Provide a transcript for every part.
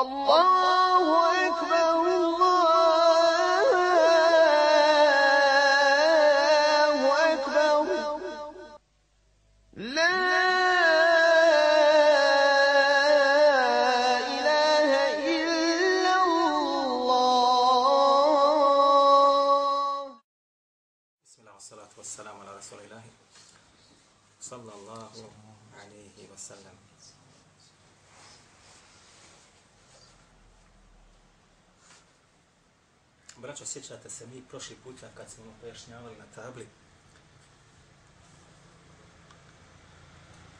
الله Braćo, sjećate se mi prošli puta kad smo pojašnjavali na tabli.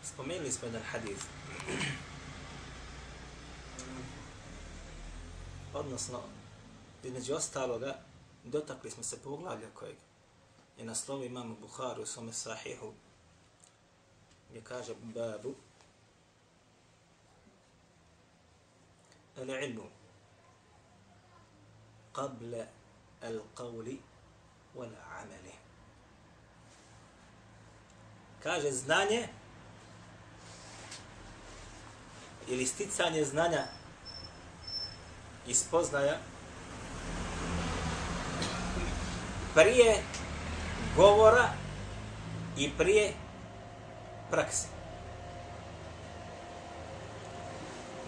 Spomenuli smo jedan hadis. Odnosno, između ostaloga, dotakli smo se poglavlja kojeg je na slovu imamo Buharu u svome sahihu gdje kaže babu al-ilmu qabla al-qawli wal amali kaže znanje ili sticanje znanja i spoznaja prije govora i prije prakse.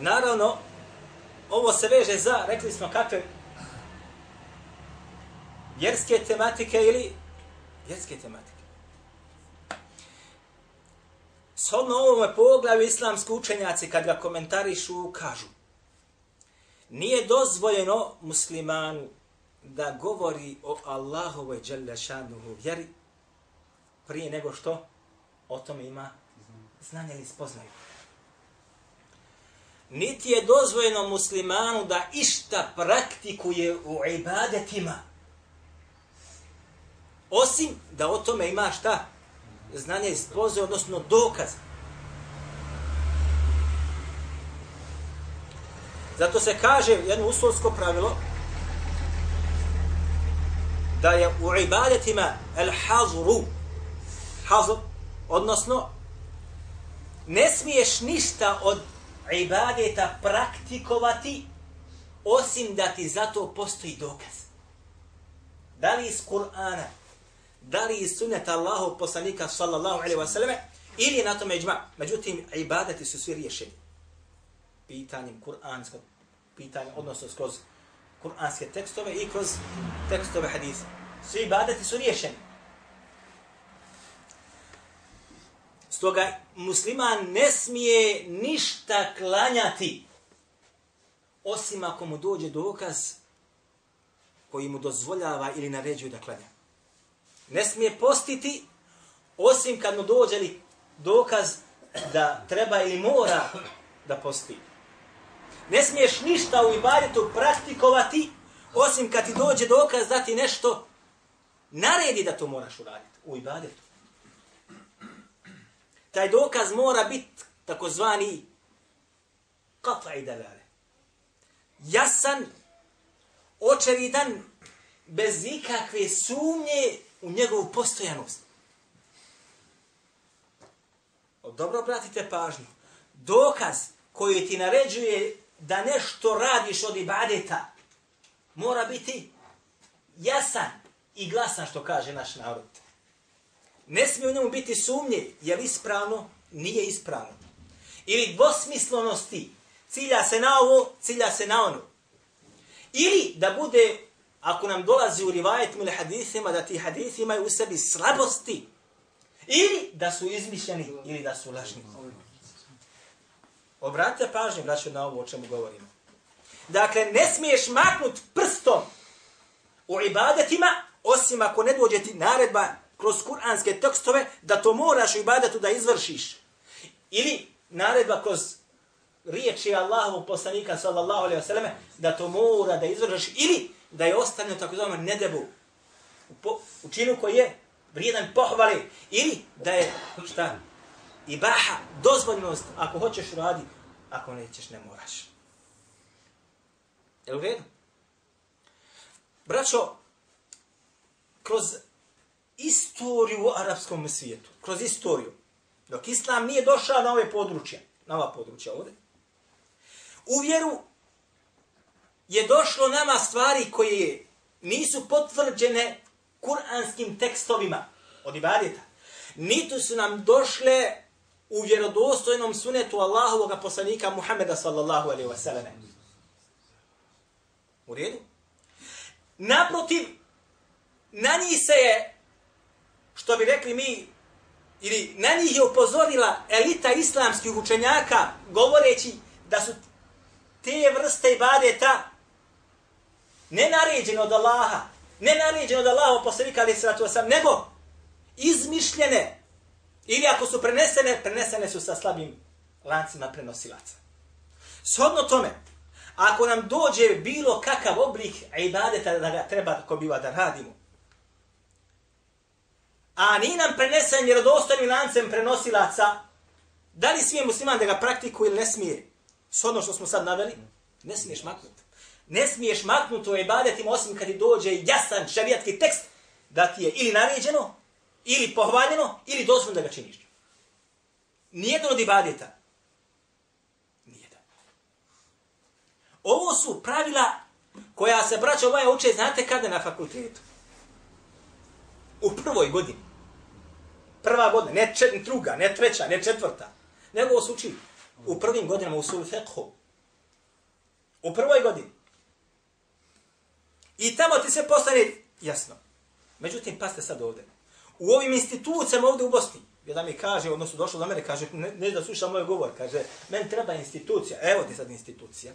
Naravno, ovo se veže za, rekli smo kakve vjerske tematike ili vjerske tematike. Shodno ovome poglavu islamski učenjaci kad ga komentarišu kažu nije dozvoljeno muslimanu da govori o Allahovoj dželjašanuhu vjeri prije nego što o tome ima znanje ili spoznaju. Niti je dozvoljeno muslimanu da išta praktikuje u ibadetima, osim da o tome ima šta? Znanje iz spoznaju, odnosno dokaz. Zato se kaže jedno uslovsko pravilo, da je u ibadetima el hazru, hazr, odnosno, ne smiješ ništa od ibadeta praktikovati, osim da ti zato postoji dokaz. Da li iz Kur'ana, da li iz sunneta Allahov poslanika sallallahu alaihi wasallam ili na tome iđma. Međutim, ibadeti su svi riješeni. Pitanjem Kur'anskog, pitanjem, odnosno skroz kuranske tekstove i kroz tekstove hadisa. Svi ibadeti su riješeni. Stoga musliman ne smije ništa klanjati osim ako mu dođe dokaz koji mu dozvoljava ili naređuje da klanja. Ne smije postiti osim kad mu dođe li dokaz da treba ili mora da posti. Ne smiješ ništa u ibadetu praktikovati osim kad ti dođe dokaz da ti nešto naredi da to moraš uraditi u ibadetu. Taj dokaz mora biti takozvani kafa i dalale. Jasan, očevidan, bez ikakve sumnje u njegovu postojanost. Dobro pratite pažnju. Dokaz koji ti naređuje da nešto radiš od ibadeta mora biti jasan i glasan što kaže naš narod. Ne smije u njemu biti sumnje, je li ispravno, nije ispravno. Ili dvosmislenosti, cilja se na ovo, cilja se na ono. Ili da bude, ako nam dolazi u rivajetima ili hadithima, da ti hadithi imaju u sebi slabosti. Ili da su izmišljeni, ili da su lažni. Obratite pažnju, braću, na ovo o čemu govorimo. Dakle, ne smiješ maknut prstom u ibadetima, osim ako ne dođe ti naredba kroz kuranske tekstove, da to moraš u ibadetu da izvršiš. Ili naredba kroz riječi Allahovog poslanika, sallallahu alaihi wasallam, da to mora da izvršiš. Ili da je ostavljeno tako zovemo nedebu u, po, u činu koji je vrijedan pohvali. Ili da je, šta, ibaha, dozvoljnost, ako hoćeš radi, ako nećeš, ne moraš. Je u redu? Braćo, kroz istoriju u arapskom svijetu, kroz istoriju, dok islam nije došao na ove područje, na ova područja ovdje, u vjeru je došlo nama stvari koje nisu potvrđene kuranskim tekstovima od ibadeta. Niti su nam došle u vjerodostojnom sunetu Allahovog poslanika Muhameda sallallahu alaihi wasallam. U redu? Naprotiv, na njih se je, što bi rekli mi, ili na njih je upozorila elita islamskih učenjaka, govoreći da su te vrste ibadeta ne naređene od Allaha, ne naređene od Allaha poslanika ali sratu osam, nego izmišljene ili ako su prenesene, prenesene su sa slabim lancima prenosilaca. Shodno tome, ako nam dođe bilo kakav oblik ibadeta da ga treba ko biva da radimo, a ni nam prenesen vjerodostojnim lancem prenosilaca, da li smije musliman da ga praktikuje ili ne smije? Shodno što smo sad naveli, ne smiješ maknuti. Ne smiješ maknuti o ibadetima osim kad ti dođe jasan šarijatski tekst da ti je ili naređeno, ili pohvaljeno, ili dozvoljeno da ga činiš. Nijedan od ibadeta. Nijedan. Ovo su pravila koja se braća ovaj uče, znate kada na fakultetu? U prvoj godini. Prva godina, ne čet, druga, ne treća, ne četvrta. Nego ovo su uči u prvim godinama u sulu fekhu. U prvoj godini. I tamo ti se postane jasno. Međutim, paste sad ovdje. U ovim institucijama ovdje u Bosni, jedan mi kaže, odnosno došlo do mene, kaže, ne, ne da sluša moj govor, kaže, meni treba institucija. Evo ti sad institucija.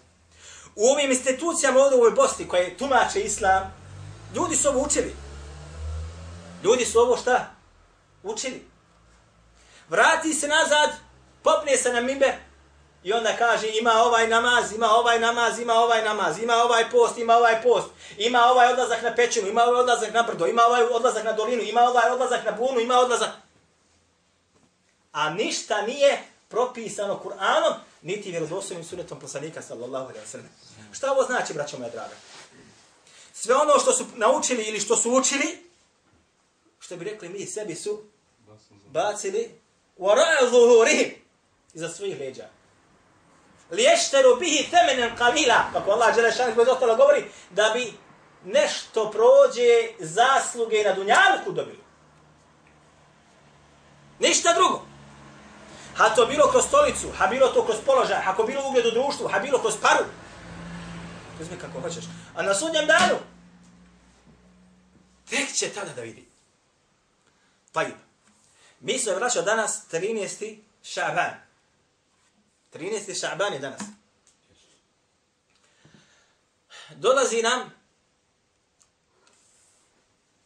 U ovim institucijama ovdje u ovoj Bosni, koje tumače islam, ljudi su ovo učili. Ljudi su ovo šta? Učili. Vrati se nazad, popne se na mimbe, I onda kaže ima ovaj namaz, ima ovaj namaz, ima ovaj namaz, ima ovaj post, ima ovaj post, ima ovaj odlazak na pećinu, ima ovaj odlazak na brdo, ima ovaj odlazak na dolinu, ima ovaj odlazak na bunu, ima odlazak... A ništa nije propisano Kur'anom, niti vjerodostojnim sunetom poslanika sallallahu alaihi wa sallam. Šta ovo znači, braćo moja draga? Sve ono što su naučili ili što su učili, što bi rekli mi sebi su bacili u ra'a zuhurihim iza svojih leđa liješteru bihi temenen kalila, kako Allah Đelešan koji ostalo govori, da bi nešto prođe zasluge na dunjalku dobili. Ništa drugo. Ha to bilo kroz stolicu, ha bilo to kroz položaj, ha ko bilo ugled u društvu, ha bilo kroz paru. Uzmi kako hoćeš. A na sudnjem danu, tek će tada da vidi. Tajib. Mi se vraćao danas 13. šaban. 13. šaban je danas. Dolazi nam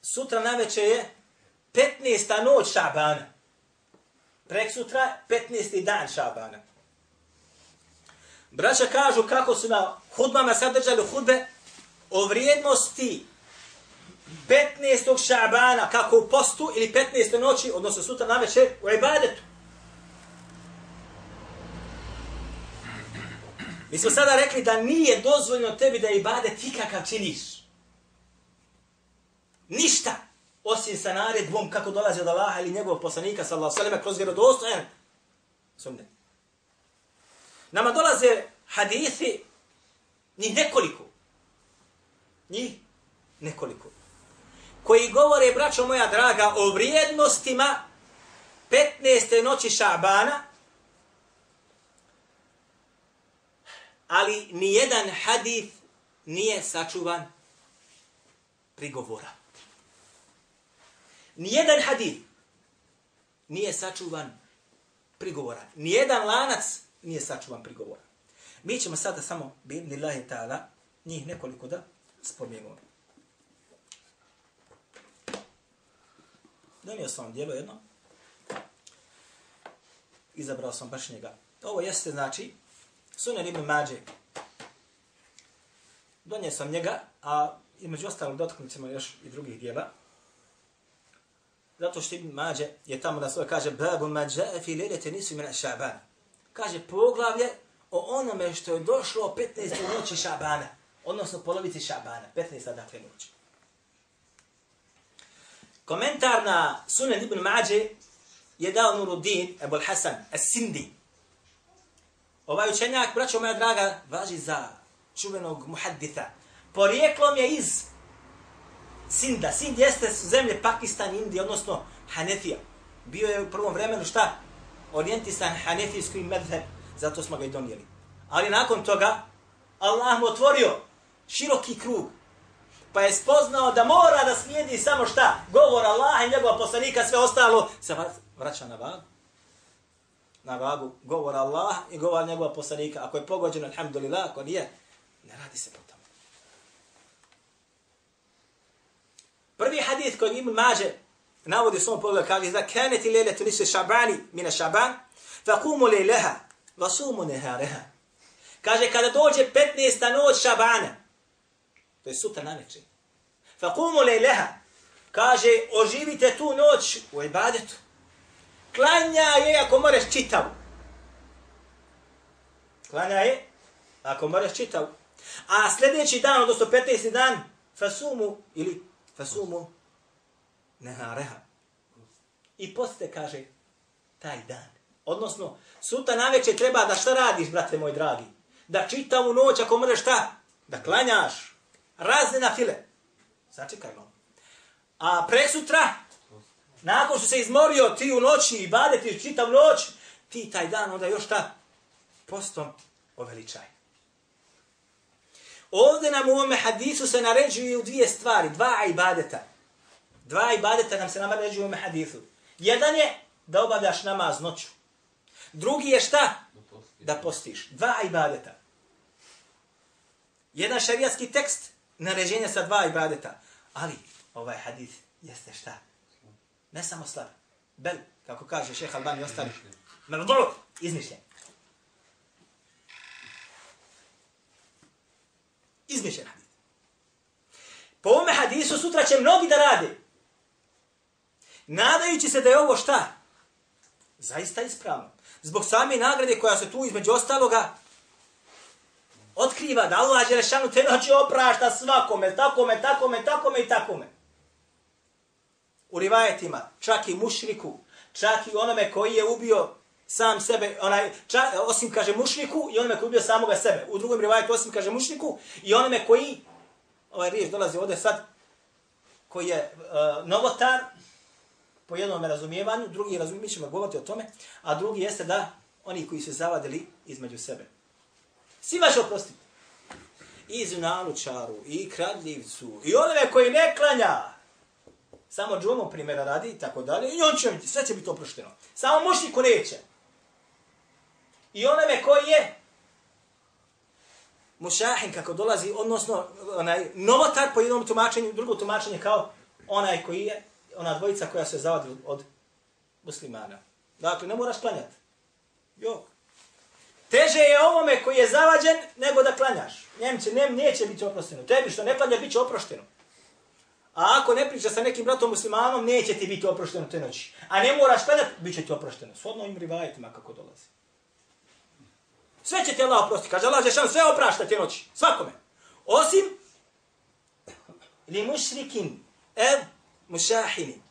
sutra na večer je 15. noć šabana. Prek sutra 15. dan šabana. Braća kažu kako su na hudbama sadržali hudbe o vrijednosti 15. šabana, kako u postu ili 15. noći, odnosno sutra na večer, u ibadetu. Mi smo sada rekli da nije dozvoljno tebi da ibadet ikakav činiš. Ništa. Osim sa naredbom kako dolazi od Allaha ili njegovog poslanika sallallahu sallam kroz vjerodostojan. Sumne. Nama dolaze hadithi njih nekoliko. Njih nekoliko. Koji govore, braćo moja draga, o vrijednostima 15. noći Šabana, ali ni jedan hadith nije sačuvan prigovora. Ni jedan hadith nije sačuvan prigovora. Ni jedan lanac nije sačuvan prigovora. Mi ćemo sada samo, bi lahi ta'ala, njih nekoliko da spomenemo. Donio sam vam dijelo jedno. Izabrao sam baš njega. Ovo jeste, znači, Sunan ibn Mađe. Donije sam njega, a između ostalog dotknut ćemo još i drugih dijela. Zato što ibn Mađe je tamo na svoje kaže Babu Mađe fi lelete nisu imena šabana. Kaže poglavlje o onome što je došlo 15. noći šabana. Odnosno polovici šabana. 15. dakle noći. Komentar na Sunan ibn Mađe je dao Nuruddin Ebul Hasan As-Sindi. Ovaj učenjak, braćo moja draga, važi za čuvenog muhadditha. Porijeklom je iz Sinda. Sind jeste zemlje Pakistan, Indije, odnosno Hanefija. Bio je u prvom vremenu šta? Orijentisan hanefijski medheb, zato smo ga i donijeli. Ali nakon toga, Allah mu otvorio široki krug. Pa je spoznao da mora da slijedi samo šta? Govor Allaha i njegova poslanika, sve ostalo se vraća na vagu. Na vagu govor Allah i govor njegova poslanika. Ako je pogođeno, alhamdulillah, ako nije, ne radi se po tome. Prvi hadith koji Ibn Mađe navodi u svom pogledu kaže da kaneti lejletu nisu šabani mina šaban, fa kumu lejleha, va sumu nehareha. Kaže kada dođe 15. noć šabana, to je sutra na večer, fa kumu lejleha, kaže oživite tu noć u ibadetu. Klanja je ako moraš čitavu. Klanja je ako moraš čitavu. A sljedeći dan, odnosno 15. dan, fasumu ili fasumu nehareha. I poste kaže taj dan. Odnosno, sutra na večer treba da šta radiš, brate moj dragi? Da čitavu noć, ako možeš šta? Da klanjaš. Razne na file. Začekaj malo. A presutra, nakon što se izmorio ti u noći i bade ti čitav noć, ti taj dan onda još šta? Postom oveličaj. Ovdje nam u ovome hadisu se naređuju dvije stvari, dva ibadeta. Dva ibadeta nam se naređuju u ovome hadisu. Jedan je da obavljaš namaz noću. Drugi je šta? Da postiš. Dva ibadeta. Jedan šarijatski tekst, naređenje sa dva ibadeta. Ali ovaj hadis jeste šta? Ne samo slab. Bel, kako kaže šeha Albani i ostali. Merdolo, izmišljen. Izmišljen hadis. Po ovome hadisu sutra će mnogi da rade. Nadajući se da je ovo šta? Zaista ispravno. Zbog same nagrade koja se tu između ostaloga otkriva da Allah Đelešanu te noći oprašta svakome, takome, takome, takome i takome. U rivajetima, čak i mušriku, čak i onome koji je ubio sam sebe, onaj, čak, osim kaže mušriku i onome koji ubio samoga sebe. U drugom rivajetu osim kaže mušriku i onome koji, ovaj riješ dolazi ovdje sad, koji je uh, novotar, po jednom razumijevanju, drugi razumije, mi ćemo govoriti o tome, a drugi jeste da oni koji su zavadili između sebe. Svi će oprostiti. I zunalučaru, i kradljivcu, i onome koji ne klanja. Samo džumu primjera radi i tako dalje. I on će biti, sve će biti oprošteno. Samo mušniku neće. I onome koji je mušahin kako dolazi, odnosno onaj novotar po jednom tumačenju, drugo tumačenje kao onaj koji je ona dvojica koja se zavadi od muslimana. Dakle, ne moraš klanjati. Jo. Teže je ovome koji je zavađen nego da klanjaš. Njemce, njem neće biti oprošteno. Tebi što ne klanja, bit će oprošteno. A ako ne priča sa nekim bratom muslimanom, neće ti biti oprošteno te noći. A ne moraš klanjati, bit će ti oprošteno. Svodno im rivajetima kako dolazi. Sve će ti Allah oprostiti. Kaže Allah, Žešan, sve oprašta te noći. Svakome. Osim li mušrikin ev mušahinin.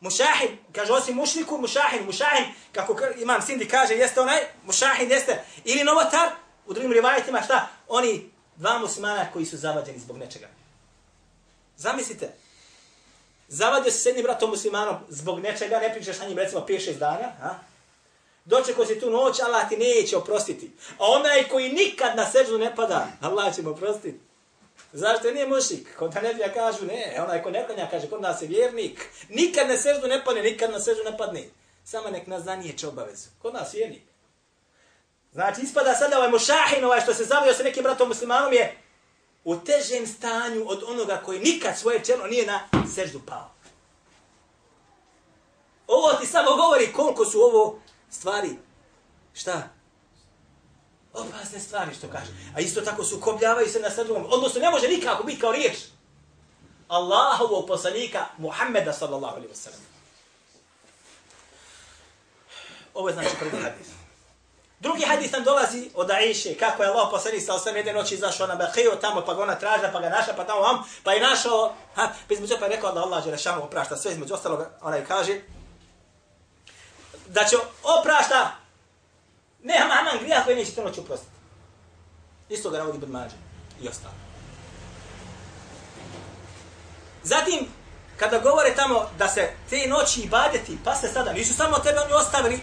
Mušahin, kaže osim mušniku, mušahin, mušahin, kako imam Sindi kaže, jeste onaj, mušahin jeste, ili novotar, u drugim rivajetima, šta? Oni dva muslimana koji su zavađeni zbog nečega. Zamislite, zavadio se s jednim bratom muslimanom zbog nečega, ne pričaš sa njim recimo 5-6 dana, a? Doće ko si tu noć, Allah ti neće oprostiti. A onaj koji nikad na seždu ne pada, Allah će mu oprostiti. Zašto nije mušik? Kod Hanefija kažu ne, onaj ko ne klanja kaže kod nas je vjernik. Nikad na seždu ne padne, nikad na seždu ne padne. Samo nek nas zaniječe obavezu. Kod nas vjernik. Znači ispada sada ovaj mušahin, ovaj što se zavio sa nekim bratom muslimanom je u težem stanju od onoga koji nikad svoje čelo nije na seždu pao. Ovo ti samo govori koliko su ovo stvari. Šta? opasne stvari što kaže. A isto tako su kobljavaju se na sad. Odnosno ne može nikako biti kao riječ. Allahovog poslanika Muhammeda sallallahu alaihi wa sallam. Ovo je znači prvi hadis. Drugi hadis nam dolazi od Aisha, kako je Allah poslanik sa osam jedne noći izašao na Bahiju, tamo pa ga ona traža, pa ga našla, pa tamo vam, pa je našao, ha, pa između pa je rekao da Allah Želešanu oprašta sve, između ostalog, ona kaže, da će oprašta Ne, ama aman grija koji neće to noć. Isto ga navodi Ibn i ostalo. Zatim, kada govore tamo da se te noći ibadeti, pa se sada, nisu samo tebe oni ostavili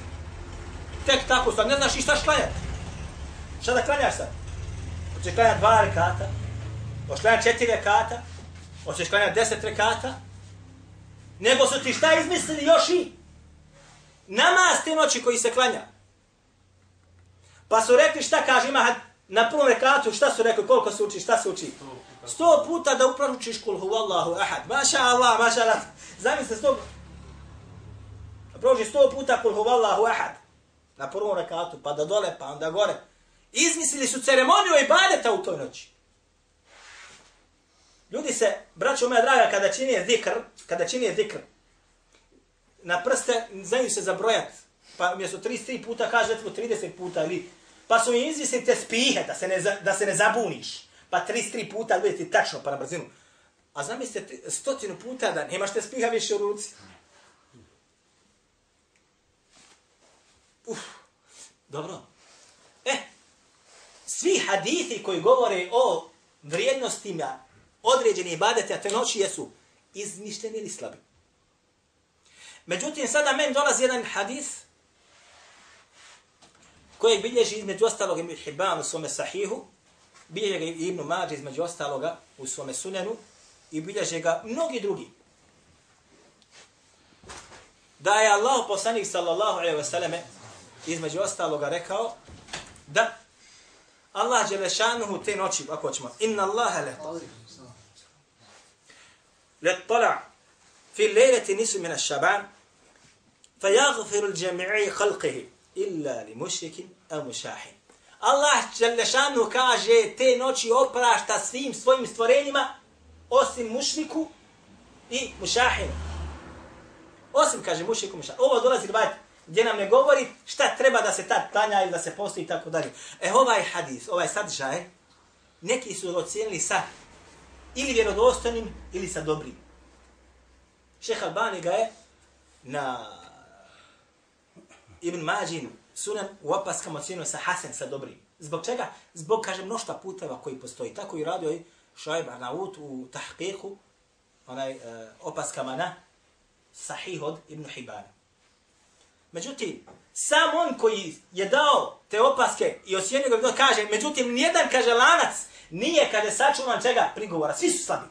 tek tako, sad ne znaš i šta šklanjati. Šta da klanjaš sad? Hoćeš klanjati dva rekata, hoćeš klanjati četiri rekata, hoćeš klanjati deset rekata, nego su ti šta izmislili još i namaz te noći koji se klanja. Pa su rekli šta kaže ima na prvom rekatu, šta su rekli, koliko se uči, šta se uči? Sto puta da upravo učiš kul huvallahu ahad. Maša Allah, maša Allah. Zamisli sto... Prođi sto puta kul huvallahu ahad. Na prvom rekatu, pa da dole, pa onda gore. Izmislili su ceremoniju ibadeta u toj noći. Ljudi se, braćo moja draga, kada čini zikr, kada čini zikr, na prste znaju se zabrojat. Pa umjesto 33 puta kaže recimo 30 puta ili pa su im izmislili te spihe da se ne da se ne zabuniš. Pa 33 puta ljudi ti tačno pa na brzinu. A zamislite stotinu puta da nemaš te spiha više u ruci. Uf, dobro. E, svi hadithi koji govore o vrijednostima određeni ibadete, a te noći jesu izmišljeni ili slabi. Međutim, sada meni dolazi jedan hadis koji bilježi između ostalog Ibn Hibban u svome sahihu, bilježi ga Ibn Mađe između ostaloga u svome sunenu i bilježi ga mnogi drugi. Da je Allah poslanik sallallahu alaihi wasallam između ostaloga rekao da Allah Đelešanuhu te noći, ako ćemo, inna Allahe le tala. Le tala. Fi lejleti nisu mina šaban. Fa jagfiru džemi'i halqihi. Illa li mušikin a mušahin. Allah Đelešanuhu kaže te noći oprašta svim svojim stvorenjima osim mušniku i mušahinu. Osim, kaže, mušniku, mušahinu. Ovo dolazi, gledajte, gdje nam ne govori šta treba da se tad klanja ili da se posti i tako dalje. E ovaj hadis, ovaj sadržaj, neki su ocijenili sa ili vjerodostojnim ili sa dobrim. Šeha Albani ga je na Ibn Mađin sunan u opaskama ocijenio sa Hasan sa dobrim. Zbog čega? Zbog, kaže, mnošta puteva koji postoji. Tako i radio i Šaib Arnaut u tahqiqu, onaj uh, opaskama na Sahih od Ibn Hibana. Međutim, sam on koji je dao te opaske i ocijenio ga, kaže, međutim, nijedan, kaže, lanac nije, kaže, sačuvan čega prigovora. Svi su slabi.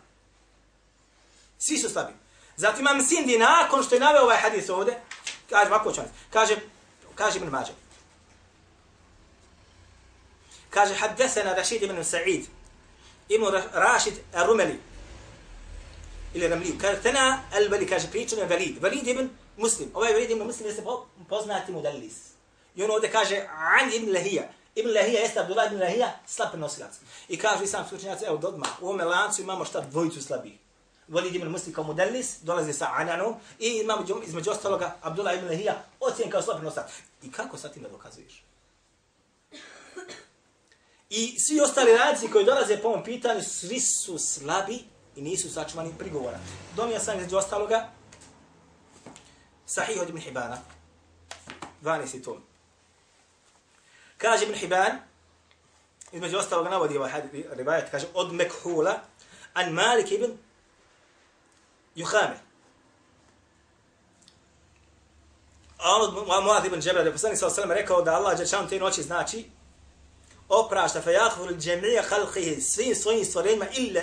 Svi su slabi. Zato imam Sindi nakon što je naveo ovaj hadis ovde, kaže, ovako ću vam, kaže, kaže Ibn Mađe. Kaže, haddesena Rašid ibn Sa'id, ibn Rašid al-Rumeli, ili Ramliju, kaže, tena al-Vali, kaže, pričan je Valid, Valid ibn Muslim, ovaj vrijed ima Muslim jeste se poznati mudallis. I on ovdje kaže, an ibn Lahija, Ibn Lahija jeste Abdullah ibn Lahija, slab prenosilac. I kaže, sam slučenjaci, evo, dodma, u ovome lancu imamo šta dvojicu slabih. Walid ibn Muslim kao modelis, dolazi sa Ananom i imam između ostaloga Abdullah ibn Lahija, ocijen kao slab prenosilac. I kako sa tim da dokazuješ? I svi ostali radci koji dolaze po ovom pitanju, svi su slabi i nisu sačuvani prigovora. Donio sam između ostaloga Sahih od Ibn Hibana, 12. tom. Kaže Ibn Hiban, između ostaloga navodi ovaj rivajet, kaže od Mekhula, an Malik ibn Juhame. A on od Muad ibn Džebra, da je poslanik sa osallam rekao da Allah Đeršan te noći znači oprašta fe jahvul džemija halqihi svim svojim stvorenjima illa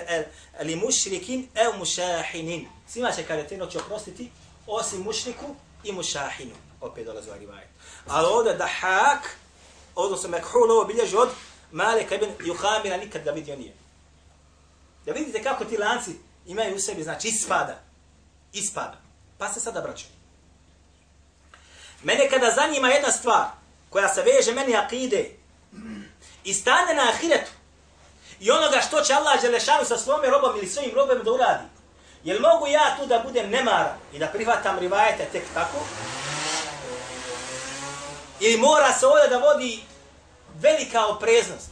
ali mušrikin ev mušahinin. Svima će kada te noći oprostiti osim mušniku i mušahinu. Opet dolazi ovaj rivajet. Ali ovdje dahak, odnosno mekhul ovo bilježi od Malika ibn Juhamira nikad ga vidio nije. Da vidite kako ti lanci imaju u sebi, znači ispada. Ispada. Pa se sada braću. Mene kada zanima jedna stvar koja se veže meni akide i stane na ahiretu i onoga što će Allah Đelešanu sa svome robom ili svojim robom da uradi. Jel mogu ja tu da budem nemara i da prihvatam rivajete tek tako? Ili mora se ovdje da vodi velika opreznost?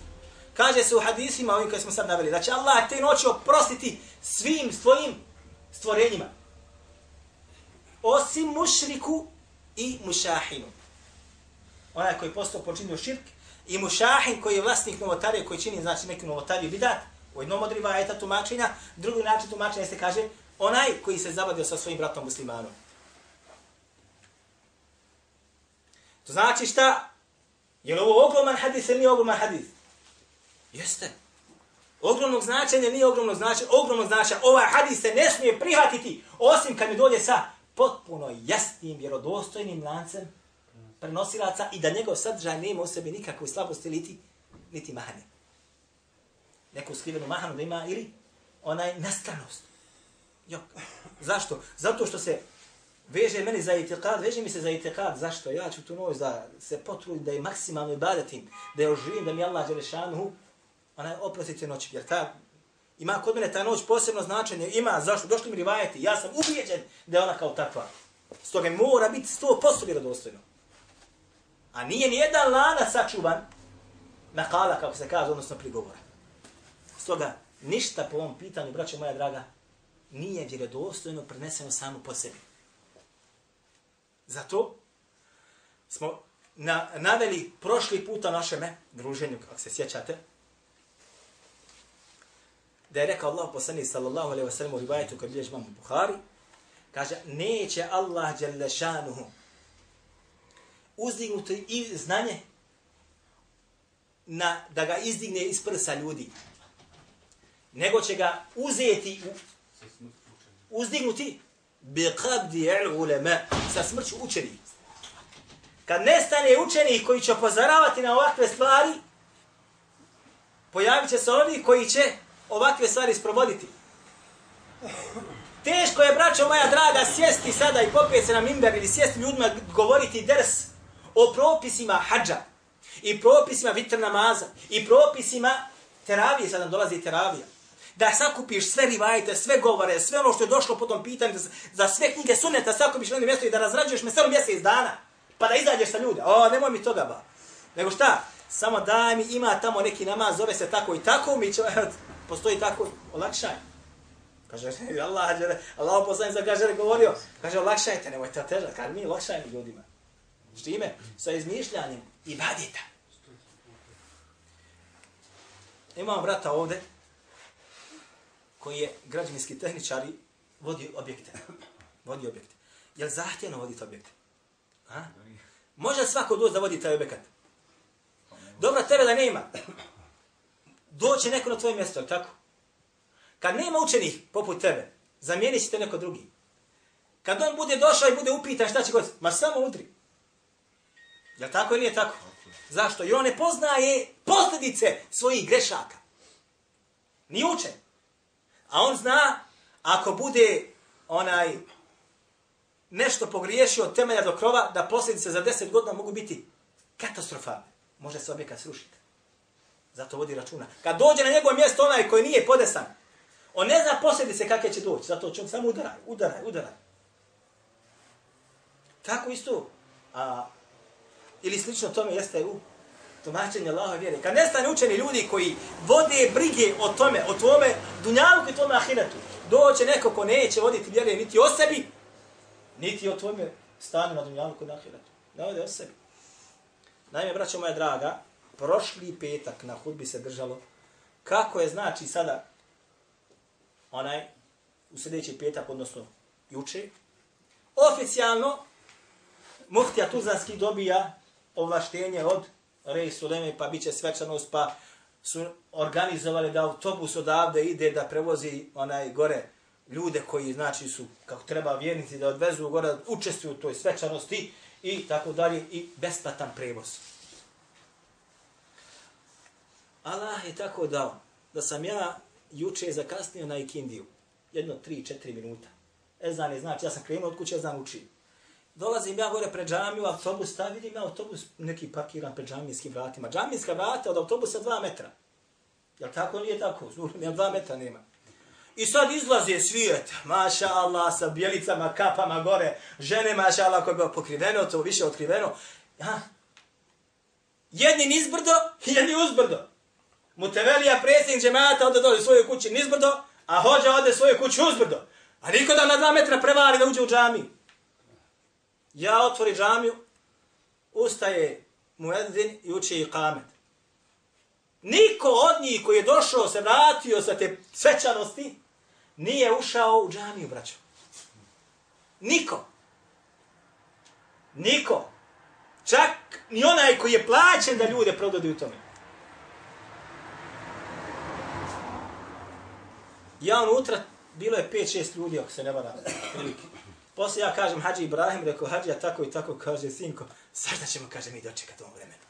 Kaže se u hadisima, ovim koje smo sad naveli, da će Allah te noći oprostiti svim svojim stvorenjima. Osim mušriku i mušahinu. Onaj koji postao počinio širk i mušahin koji je vlasnik novotarije koji čini znači neku novotariju bidat, U jednom od rivajeta tumačenja, drugi način tumačenja se kaže onaj koji se zabadio sa svojim bratom muslimanom. To znači šta? Je li ovo ogroman hadis ili nije ogroman hadis? Jeste. Ogromnog značenja nije ogromno značenja, ogromno značenja. Ovaj hadis se ne smije prihvatiti osim kad mi dođe sa potpuno jasnim, vjerodostojnim lancem prenosilaca i da njegov sadržaj nema u sebi nikakve slabosti niti, niti mahanje. Neku skrivenu mahanu da ima ili onaj nastranost. Jok. Zašto? Zato što se veže meni za itikad, veže mi se za itikad. Zašto? Ja ću tu noć da se potrudim, da je maksimalno ibadetim, da je oživim, da mi Allah žele šanuhu, onaj oprostite noć. Jer ta, ima kod mene ta noć posebno značenje. Ima, zašto? Došli mi rivajeti. Ja sam ubijeđen da je ona kao takva. Stoga mora biti 100% vjerodostojno. A nije ni jedan lanac sačuvan na kala, kako se kaže, odnosno prigovora. Stoga, ništa po ovom pitanju, braćo moja draga, nije vjerodostojno preneseno samo po sebi. Zato smo na, naveli prošli puta našeme druženju, ako se sjećate, da je rekao Allah poslani sallallahu alaihi wa sallam u rivajetu koji bilježi mamu Bukhari, kaže, neće Allah djelešanuhu uzdignuti i znanje na, da ga izdigne iz prsa ljudi, nego će ga uzeti, u, uzdignuti bi qabdi al ulama sa smrću učenih. Kad nestane učenih koji će upozoravati na ovakve stvari, pojavit će se oni koji će ovakve stvari sprovoditi. Teško je, braćo moja draga, sjesti sada i popijeti se na mimber ili sjesti ljudima govoriti ders o propisima hađa i propisima vitr namaza i propisima teravije, sada dolazi teravija. Da sakupiš sve rivajte, sve govore, sve ono što je došlo po tom pitanju, za sve knjige suneta sakupiš na jedno mjesto i da razrađuješ meselo mjesec dana, pa da izađeš sa ljude. O, nemoj mi toga ba. Nego šta? Samo daj mi, ima tamo neki namaz, zove se tako i tako, mi će, postoji tako, olakšaj. Kaže, Allah, Allah poslani za kaže, govorio, kaže, olakšajte, nemojte težati, kaže, mi olakšajmo ljudima. S čime? Sa izmišljanjem i badita. Imam brata ovde, koji je građevinski tehničar i vodi objekte. Vodi objekte. Je li zahtjevno voditi objekte? A? Može svako doći da vodi taj objekat? Dobro, tebe da nema. Doće neko na tvoje mjesto, tako? Kad nema učenih poput tebe, zamijeni si te neko drugi. Kad on bude došao i bude upitan šta će god, ma samo udri. Je tako ili nije tako? Zašto? Jer on ne poznaje posljedice svojih grešaka. Ni učen. A on zna, ako bude onaj nešto pogriješio od temelja do krova, da posljedice za deset godina mogu biti katastrofalne. Može se objekat srušiti. Zato vodi računa. Kad dođe na njegovo mjesto onaj koji nije podesan, on ne zna posljedice kakve će doći. Zato će on samo udaraj, udaraj, udaraj. Tako isto. A ili slično tome jeste u tumačenje Allaha vjere. Kad nestane učeni ljudi koji vode brige o tome, o tome dunjalu i tome ahiretu, doće neko ko neće voditi vjere niti o sebi, niti o tome stanu na dunjalu i na ahiretu. Ne vode o sebi. Naime, braćo moja draga, prošli petak na hudbi se držalo kako je znači sada onaj u sljedeći petak, odnosno juče, oficijalno muftija Tuzanski dobija ovlaštenje od Rej Suleme, pa bit će svečanost, pa su organizovali da autobus odavde ide da prevozi onaj gore ljude koji znači su kako treba vjernici da odvezu gore, da učestvuju u toj svečanosti i tako dalje i besplatan prevoz. Allah je tako dao da sam ja juče zakasnio na ikindiju. Jedno, tri, četiri minuta. Ezan je znači, ja sam krenuo od kuće, ezan učim. Dolazim ja gore pred džamiju, autobus ta vidim ja autobus neki parkiran pred džamijskim vratima. Džamijska vrata od autobusa dva metra. Jel tako nije tako? Zulim, ja dva metra nema. I sad izlaze svijet, maša Allah, sa bjelicama, kapama gore, žene, maša Allah, koje je pokriveno, to više otkriveno. Ja. Jedni nizbrdo, jedni uzbrdo. Mutevelija, predsjednik džemata, ode dole svoje kući nizbrdo, a hođa ode svoje kući uzbrdo. A niko da na dva metra prevari da uđe u džamiju. Ja otvori džamiju, ustaje muedzin i uči i kamet. Niko od njih koji je došao, se vratio sa te svečanosti, nije ušao u džamiju, braćo. Niko. Niko. Čak ni onaj koji je plaćen da ljude prododi u tome. Ja unutra, bilo je 5-6 ljudi, ako se ne vara, prilike. Poslije ja kažem, Hadži Ibrahim, rekao, Hadži, a tako i tako, kaže, sinko, sada ćemo, kaže, mi dočekati ovom vremenu.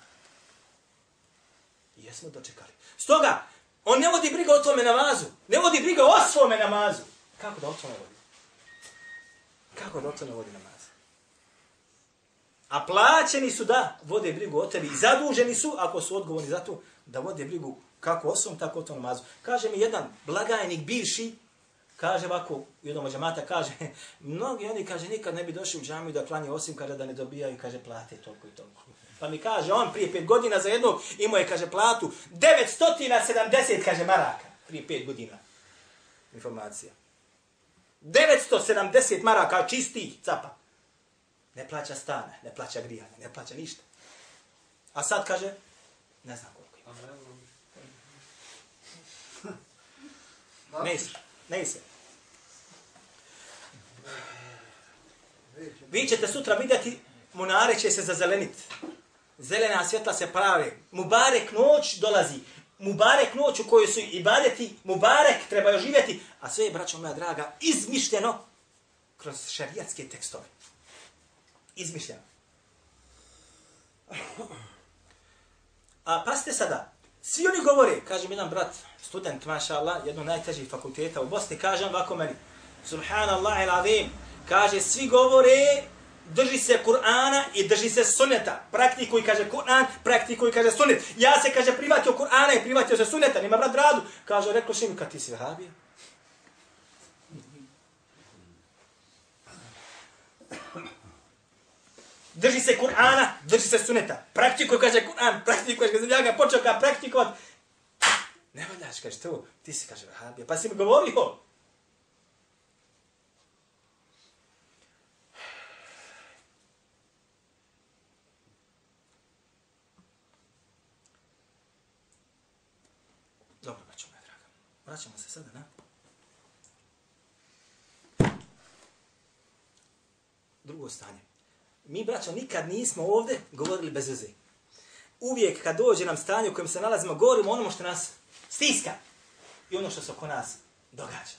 I jesmo dočekali. Stoga, on ne vodi briga o tome namazu. Ne vodi briga o svome namazu. Kako da o tome vodi? Kako da o tome vodi namaz? A plaćeni su da vode brigu o tebi. I zaduženi su, ako su odgovorni za to, da vode brigu kako o svom, tako o tom namazu. Kaže mi jedan blagajnik bivši, kaže ovako, jednom od džamata kaže, mnogi oni, kaže, nikad ne bi došli u džamiju da klanje osim kada da ne dobijaju, kaže, plate toliko i toliko. Pa mi kaže, on prije pet godina za jednog imao je, kaže, platu 970, kaže, maraka. Prije pet godina. Informacija. 970 maraka čistih capa. Ne plaća stana, ne plaća grijanje, ne plaća ništa. A sad kaže, ne znam koliko ima. Ne ise, ne ise. Vi ćete sutra vidjeti, munare će se zazeleniti. Zelena svjetla se prave. Mubarek noć dolazi. Mubarek noć u kojoj su ibadeti, Mubarek treba živjeti. A sve je, braćo moja draga, izmišljeno kroz šarijatske tekstove. Izmišljeno. A pasite sada, svi oni govore, kaže mi jedan brat, student, maša Allah, jedno najtežih fakulteta u Bosni, kaže on ovako meni, subhanallah il azim, kaže, svi govore, drži se Kur'ana i drži se sunneta. Praktikuj, kaže Kur'an, praktikuj, kaže sunnet. Ja se, kaže, privatio Kur'ana i privatio se sunneta, nema brat radu. Kaže, rekao šim, kad ti si vahabija? Drži se Kur'ana, drži se suneta. Praktikuj, kaže Kur'an, praktikuj, kaže, ja ga počeo kao praktikovat. Ne valjaš, kaže, to, ti si, kaže, vahabija. Pa si mi govorio, Dobro, braćo moja draga. Vraćamo se sada na drugo stanje. Mi, braćo, nikad nismo ovdje govorili bez veze. Uvijek kad dođe nam stanje u kojem se nalazimo, govorimo ono što nas stiska i ono što se oko nas događa.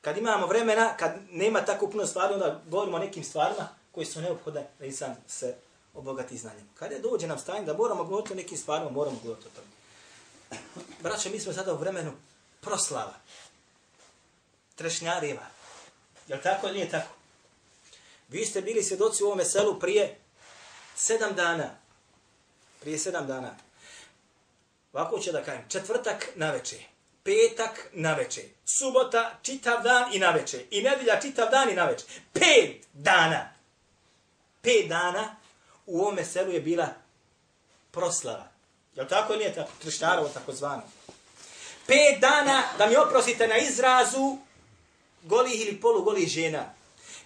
Kad imamo vremena, kad nema tako puno stvari, onda govorimo o nekim stvarima koji su neophodne da insan se obogati znanjem. Kada dođe nam stanje da moramo govoriti o nekim stvarima, moramo govoriti o tome. Braće, mi smo sada u vremenu proslava. Trešnjareva. Je li tako ili nije tako? Vi ste bili svjedoci u ovome selu prije sedam dana. Prije sedam dana. Ovako će da kajem. Četvrtak na večer. Petak na večer. Subota čitav dan i na večer. I nedelja čitav dan i na večer. Pet dana. Pet dana u ovome selu je bila proslava. Je tako ili nije tako? Trešnjarovo tako zvano. Pet dana, da mi oprosite na izrazu, golih ili polugolih žena.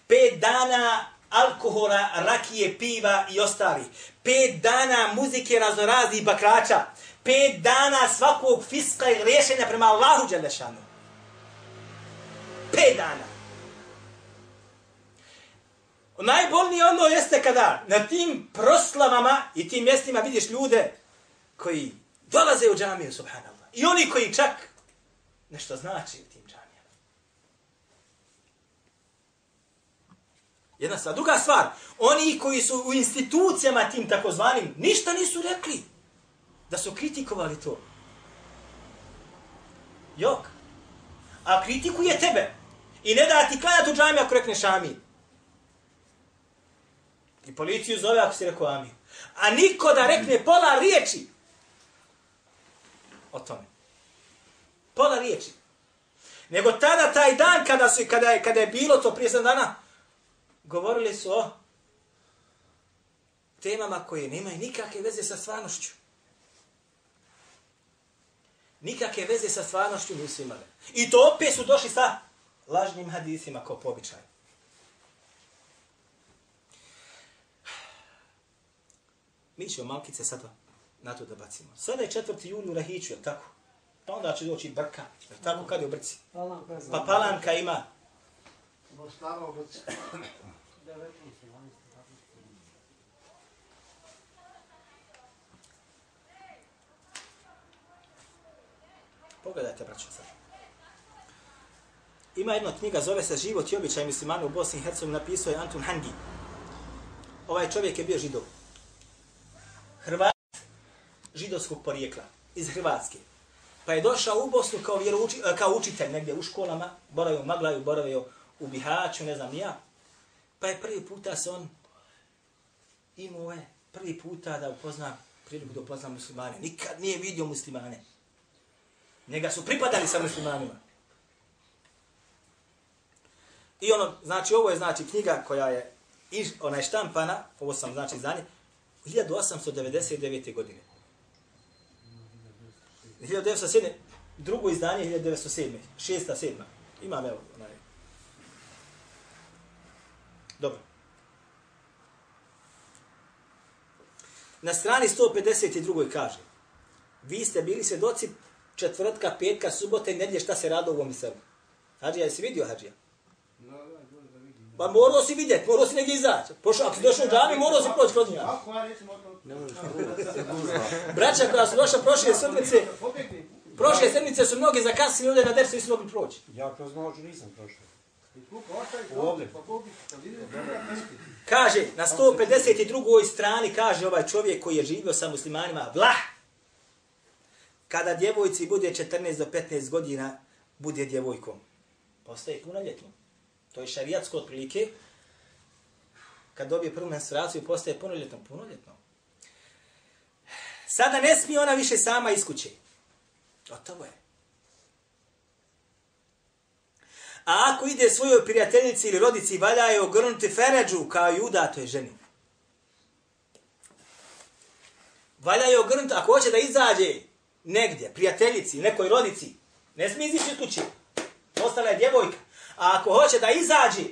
Pet dana alkohola, rakije, piva i ostali. Pet dana muzike raznorazni bakrača. Pet dana svakog fiska i rješenja prema Allahu Đelešanu. Pet dana. Najbolnije ono jeste kada na tim proslavama i tim mjestima vidiš ljude koji dolaze u džamiju, subhanallah. I oni koji čak nešto znači u tim džamijama. Jedna stvar. Druga stvar, oni koji su u institucijama tim takozvanim, ništa nisu rekli da su kritikovali to. Jok. A kritikuje tebe. I ne da ti klanjati u džamiju ako rekneš amin. I policiju zove ako si rekao amin. A niko da rekne pola riječi o tome. Pola riječi. Nego tada, taj dan, kada, su, kada, je, kada je bilo to prije dana, govorili su o temama koje nemaju nikakve veze sa stvarnošću. Nikakve veze sa stvarnošću nisu imali. I to opet su došli sa lažnim hadisima kao pobičaj. Mi ćemo malkice sad na to da bacimo. Sada je 4. juli u Rahiću, je tako? Pa onda će doći brka, je tako kad je u brci? Pa palanka ima. Pogledajte, braćo, sad. Ima jedna knjiga, zove se Život i običaj muslimana u Bosni i Hercegovini, napisao je Antun Hangi. Ovaj čovjek je bio židov. Hrvat židovskog porijekla, iz Hrvatske. Pa je došao u Bosnu kao, vjerouči, e, kao učitelj negdje u školama, boravio u Maglaju, boravio u Bihaću, ne znam ja. Pa je prvi puta se on imao je prvi puta da upozna priliku da upozna muslimane. Nikad nije vidio muslimane. Njega su pripadali sa muslimanima. I ono, znači, ovo je znači knjiga koja je iš, ona je štampana, ovo sam znači izdanje, 1899. godine. 1907. Drugo izdanje 1907. Šesta, sedma. Imam evo, onaj. Dobro. Na strani 152. kaže, vi ste bili svjedoci četvrtka, petka, subota i nedlje šta se rado u ovom selu. Hadžija, jesi vidio Hadžija? Pa morao si vidjeti, morao si negdje izaći. Pošao, ako si došao u džami, morao si proći kroz njega. Braća koja su došla prošle sedmice, prošle sedmice su mnogi zakasili ovdje na dersu i su mogli proći. Ja kroz noću nisam prošao. Ovdje. Kaže, na 152. strani kaže ovaj čovjek koji je živio sa muslimanima, vlah, kada djevojci bude 14 do 15 godina, bude djevojkom. Postaje punoljetnom. To je šarijatsko otprilike. Kad dobije prvu menstruaciju, postaje punoljetnom. Punoljetnom. Sada ne smije ona više sama iz kuće. Gotovo je. A ako ide svojoj prijateljici ili rodici, valja je ogrnuti feređu kao i udatoj ženi. Valja je ogrnuti, ako hoće da izađe negdje, prijateljici, nekoj rodici, ne smije izići iz kuće. Ostala je djevojka. A ako hoće da izađe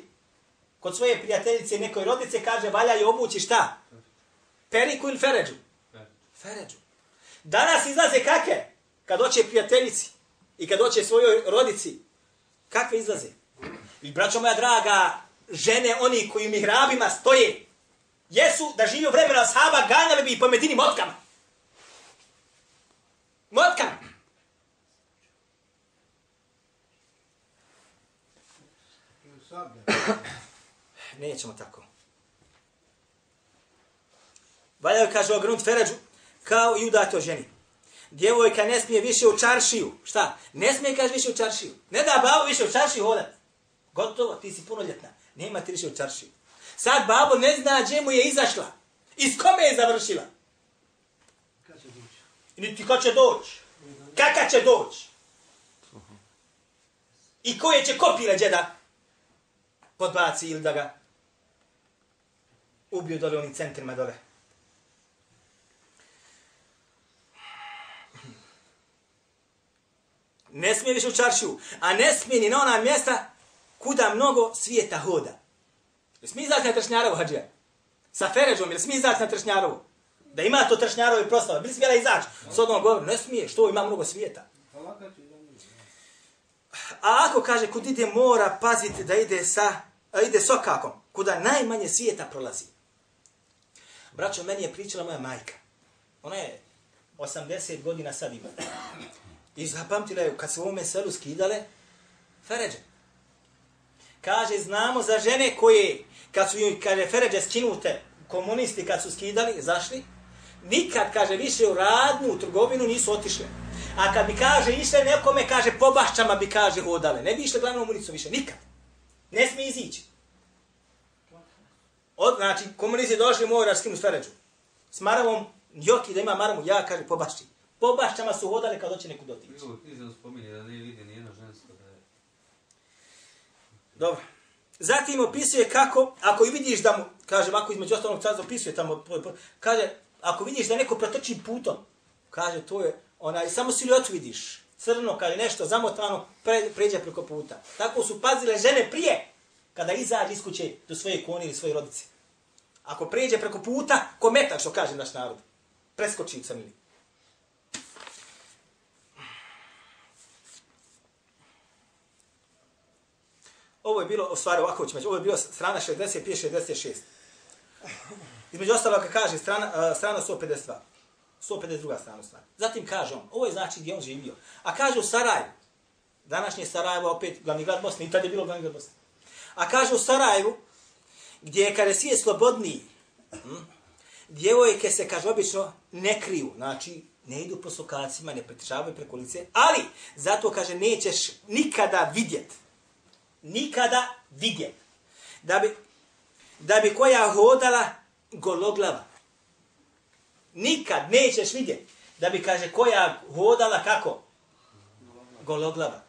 kod svoje prijateljice i nekoj rodice, kaže, valja je obući šta? Periku ili feređu? Feređu. Danas izlaze kakve? Kad doće prijateljici i kad doće svojoj rodici, kakve izlaze? I braćo moja draga, žene, oni koji u mihrabima stoje, jesu da živi u vremena sahaba, ganjali bi po medini motkama. Motkama. Nećemo tako. Valjaju, kaže, ogrunt feređu, kao i udato ženi. Djevojka ne smije više u čaršiju. Šta? Ne smije, kaže, više u čaršiju. Ne da babo više u čaršiju hodat. Gotovo, ti si punoljetna. Nema ti više u čaršiju. Sad babo ne zna gdje mu je izašla. Iz kome je završila. Kad će doći? Niti kad će doći. Kaka će doći? I koje će kopile džeda podbaci ili da ga ubiju dole onim centrima dole. Ne smije više u čaršiju, a ne smije ni na ona mjesta kuda mnogo svijeta hoda. Ne smije izaći na tršnjarovu, hađija? Sa Feređom, ili smije izaći na tršnjarovu? Da ima to tršnjarovi proslava. bili smijela izaći? S odnom govorom, ne smije, što ima mnogo svijeta. A ako kaže, kud ide mora paziti da ide sa, a ide sokakom, kuda najmanje svijeta prolazi. Braćo, meni je pričala moja majka. Ona je 80 godina sad ima. I zapamtila je, kad se u ovome selu skidale, Feređe. Kaže, znamo za žene koje, kad su im, kaže, Feređe skinute, komunisti kad su skidali, zašli, nikad, kaže, više u radnu, u trgovinu nisu otišle. A kad bi, kaže, išle nekome, kaže, po bašćama bi, kaže, hodale. Ne bi išle glavnom ulicom više, nikad. Ne smije izići. Od, znači, komunisti došli, mora skinu Feređu. S Maravom, Joki da ima Maramu, ja, kaže, po bašći. Po bašćama su hodale kad doće neku dotići. Bilo knjize spominje da nije vidi nijedno žensko da je... Dobro. Zatim opisuje kako, ako i vidiš da mu, kaže, ako između ostalog car opisuje tamo, kaže, ako vidiš da neko protrči putom, kaže, to je, onaj, samo siliotu vidiš, crno, kaže, nešto zamotano, pre, pređe preko puta. Tako su pazile žene prije, kada izađe iz kuće do svoje kone ili svoje rodice. Ako pređe preko puta, ko metak, što kaže naš narod, preskoči sam ili. Ovo je bilo, u stvari ovako ćemo, ovo je bilo strana 65, 66. Između ostalo, kaže strana, e, strana 152. 152. strana strana. Zatim kaže on, ovo je znači gdje on živio. A kaže u Sarajevu, današnje Sarajevo, opet glavni grad Bosne, i tad je bilo glavni grad Bosne. A kaže u Sarajevu, gdje je kada je svijet slobodniji, hm, djevojke se, kaže, obično ne kriju, znači ne idu po sokacima, ne pretičavaju preko lice, ali zato, kaže, nećeš nikada vidjet, nikada vidjen. da bi, da bi koja hodala gologlava. Nikad nećeš vidjet, da bi, kaže, koja hodala kako? Gologlava.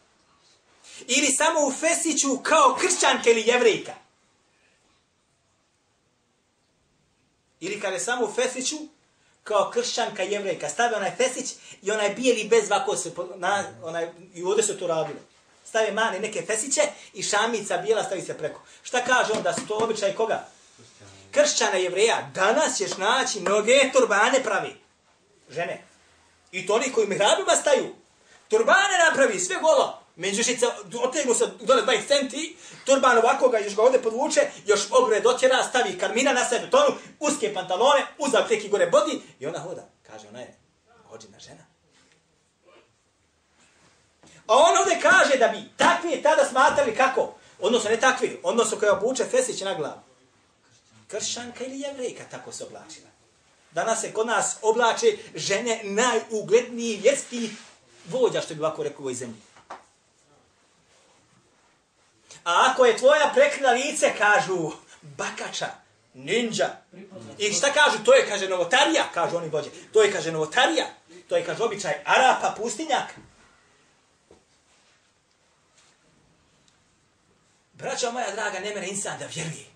Ili samo u fesiću kao kršćanka ili jevrejka. Ili kada je samo u fesiću, kao kršćanka jevrejka, stave onaj fesić i onaj bijeli bez vako se, na, onaj, i ovdje se to radilo. Stave mane neke fesiće i šamica bijela stavi se preko. Šta kaže on da su to običaj koga? Kršćana jevreja. Danas ćeš naći mnoge turbane pravi. Žene. I to oni koji mihrabima staju. Turbane napravi, sve golo. Međušica, otegnu se dole 20 centi, turban ovako ga još ga ovdje podvuče, još obre dotjera, stavi karmina na sebe tonu, uske pantalone, uzak teki gore bodi i ona hoda. Kaže, ona je hođena žena. A on ovdje kaže da bi takvi tada smatrali kako? Odnosno ne takvi, odnosno koja obuče fesić na glavu. Kršanka ili jevrejka tako se oblačila. Danas se kod nas oblače žene najugledniji vjetski vođa, što bi ovako rekao u ovoj zemlji. A ako je tvoja prekrila lice, kažu bakača, ninja. I šta kažu? To je, kaže, novotarija, kažu oni vođe. To je, kaže, novotarija. To je, kaže, običaj Arapa, pustinjak. Braćo moja draga, ne mene insan da vjeruje.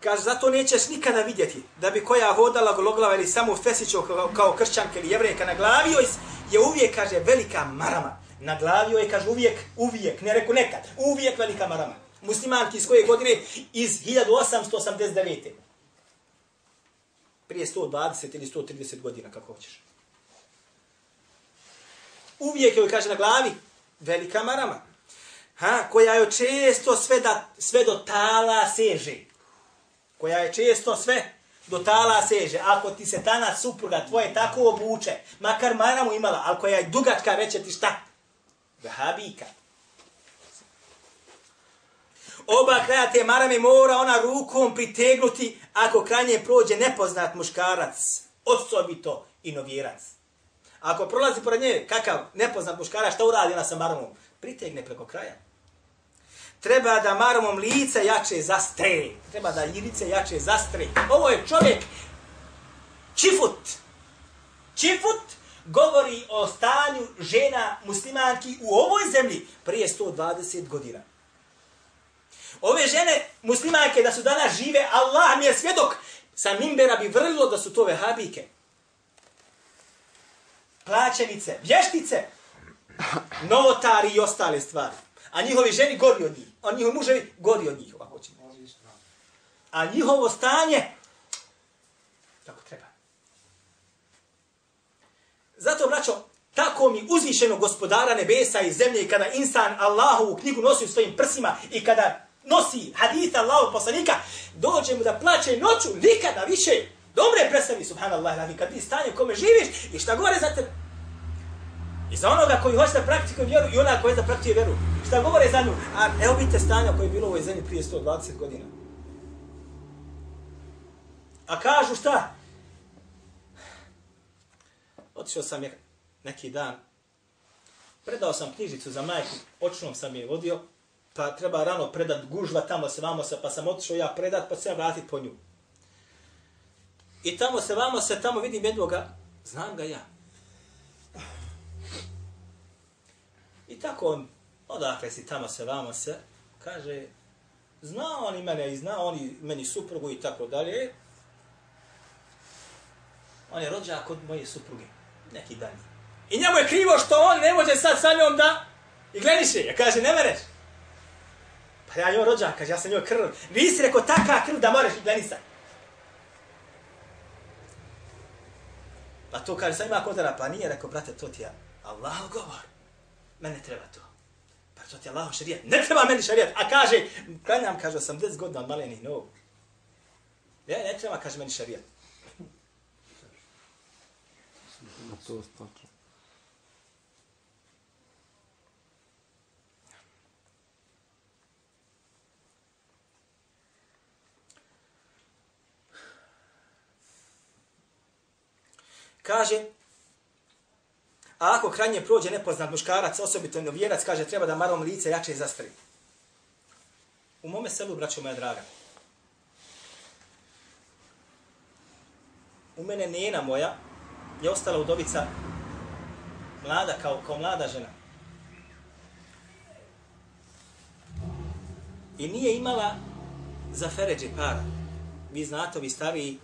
Kaže, zato nećeš nikada vidjeti da bi koja hodala gologlava ili samo fesićo kao, kao kršćanka ili jevrejka na glavi joj je uvijek, kaže, velika marama. Na glavi joj je, kaže, uvijek, uvijek, ne reku nekad, uvijek velika marama. Muslimanki iz koje godine? Iz 1889. Prije 120 ili 130 godina, kako hoćeš. Uvijek joj, kaže, na glavi velika marama. Ha, koja joj često sve, da, sve do tala seže koja je često sve do tala seže. Ako ti se tana supruga tvoje tako obuče, makar maramu imala, ali koja je dugačka, reće ti šta? Vahabika. Oba kraja te marame mora ona rukom pritegnuti ako kranje prođe nepoznat muškarac, osobito i. Ako prolazi pored nje kakav nepoznat muškara, šta uradi ona sa marmom? Pritegne preko kraja treba da marmom lice jače zastre. Treba da lice jače zastre. Ovo je čovjek čifut. Čifut govori o stanju žena muslimanki u ovoj zemlji prije 120 godina. Ove žene muslimanke da su danas žive, Allah mi je svjedok, sa mimbera bi vrlilo da su to vehabike. Plaćenice, vještice, novotari i ostale stvari. A njihovi ženi gori od njih. A njihovi muževi gori od njih. Ovako ćemo. A njihovo stanje tako treba. Zato, braćo, tako mi uzvišeno gospodara nebesa i zemlje i kada insan Allahovu knjigu nosi u svojim prsima i kada nosi hadith Allahu poslanika, dođe mu da plaće noću, nikada više. Dobre predstavi, subhanallah, dakle, kad ti stanje u kome živiš i šta govore za tebe. I za onoga koji hoće da praktikuje vjeru i ona koji da praktikuje vjeru. Šta govore za nju? A evo vidite stanje koje je bilo u ovoj zemlji prije 120 godina. A kažu šta? Otišao sam je neki dan. Predao sam knjižicu za majku. Očnom sam je vodio. Pa treba rano predat gužva tamo se vamo se. Pa sam otišao ja predat pa se ja vratit po nju. I tamo se vamo se, tamo vidim jednoga. Znam ga ja. I tako on, odakle si tamo se, vamo se, kaže, zna on i mene i zna on i meni suprugu i tako dalje. On je rođak od moje supruge, neki dan. I njemu je krivo što on ne može sad sa njom da i glediše. Ja kaže, ne mereš. Pa ja njoj rođak, kaže, ja sam njoj krv. Nisi rekao taka krv da moraš i gledisati. Pa to kaže, sad ima kodara, pa nije, rekao, brate, to ti je Allahov govor. Mene treba to. Pa to ti je Allahov šarijat. Ne treba meni šarijat. A kaže, klanjam, kaže, 80 godina od malenih nogu. Ne, ne treba, kaže, meni šarijat. To stačno. Kaže, a ako kranje prođe nepoznat muškarac, osobito novijerac, kaže, treba da marom lice jače zastri. U mome selu, braćo moja draga, u mene nena moja je ostala udovica mlada, kao, kao mlada žena. I nije imala za feređe para. Vi znate, vi stariji,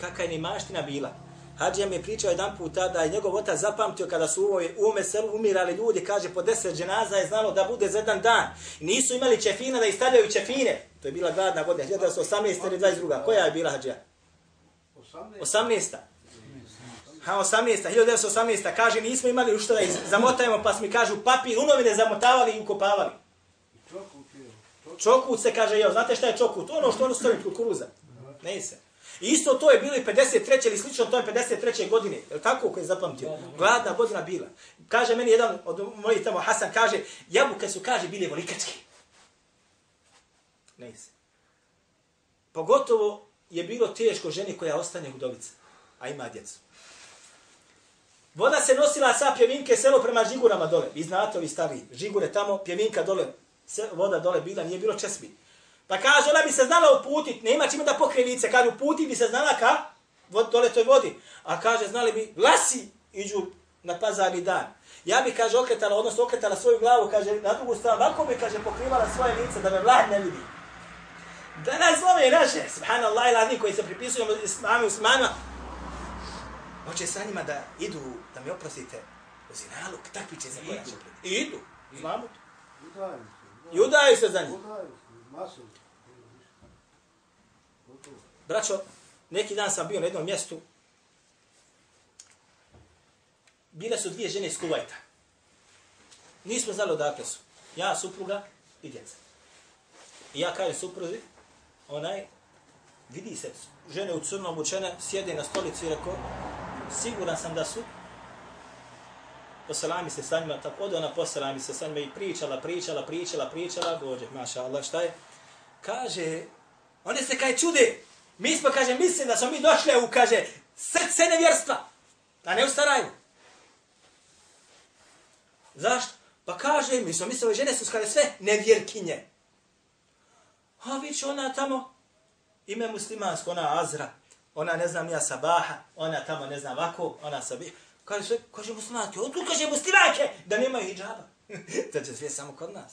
kakva je maština bila. Hadžija mi je pričao jedan puta da je njegov otac zapamtio kada su u ovoj ume selu umirali ljudi, kaže po deset dženaza je znalo da bude za jedan dan. Nisu imali čefina da istavljaju čefine. To je bila gladna godina, 1918. ili 22. Koja je bila Hadžija? 18. Ha, 18. 1918. Kaže, nismo imali u što da zamotajemo, pa smo mi kažu papir, unovine zamotavali i ukopavali. Čokut se kaže, jo, znate šta je čokut? Ono što ono stoji kukuruza. Ne se. I isto to je bilo i 53. ili slično to je 53. godine. Je li tako koji je zapamtio? Gladna godina bila. Kaže meni jedan od mojih tamo, Hasan, kaže, jabuke su, kaže, bile volikačke. Ne se. Pogotovo je bilo teško ženi koja ostane udovica, a ima djecu. Voda se nosila sa pjevinke selo prema žigurama dole. Vi znate ovi stari žigure tamo, pjevinka dole, voda dole bila, nije bilo česmi. Pa kaže, ona bi se znala uputit, nema čime da pokrije lice, kaže, uputit bi se znala ka vod, dole toj vodi. A kaže, znali bi, vlasi iđu na pazarni dan. Ja bi, kaže, okretala, odnosno okretala svoju glavu, kaže, na drugu stranu, ovako bi, kaže, pokrivala svoje lice da me vlad ne vidi. Da nas zlome naše, subhanallah i ladni koji se pripisuju islami usmanima, hoće sa njima da idu, da mi oprostite, u zinaluk, takvi će za koja će I idu, znamo to. I udaju se za njih. Braćo, neki dan sam bio na jednom mjestu, bile su dvije žene iz Kuvajta. Nismo znali odakle su. Ja, supruga i djeca. I ja kažem supruzi, onaj, vidi se, žene u crnom učene, sjede na stolici i rekao, siguran sam da su, poselami se sa njima, tako ode ona poselami se sa njima i pričala, pričala, pričala, pričala, dođe, maša Allah, šta je? Kaže, one se kaj čude, mi smo, kaže, mislim da smo mi došli u, kaže, srce nevjerstva, a ne u Zašto? Pa kaže, mi smo mislili, žene su skale sve nevjerkinje. A vić ona tamo, ime muslimansko, ona Azra, ona ne znam ja Sabaha, ona tamo ne znam ovako, ona Sabiha. Kaže sve, kaže muslimanke, otkud kaže muslimanke da nemaju hijjaba? to će sve samo kod nas.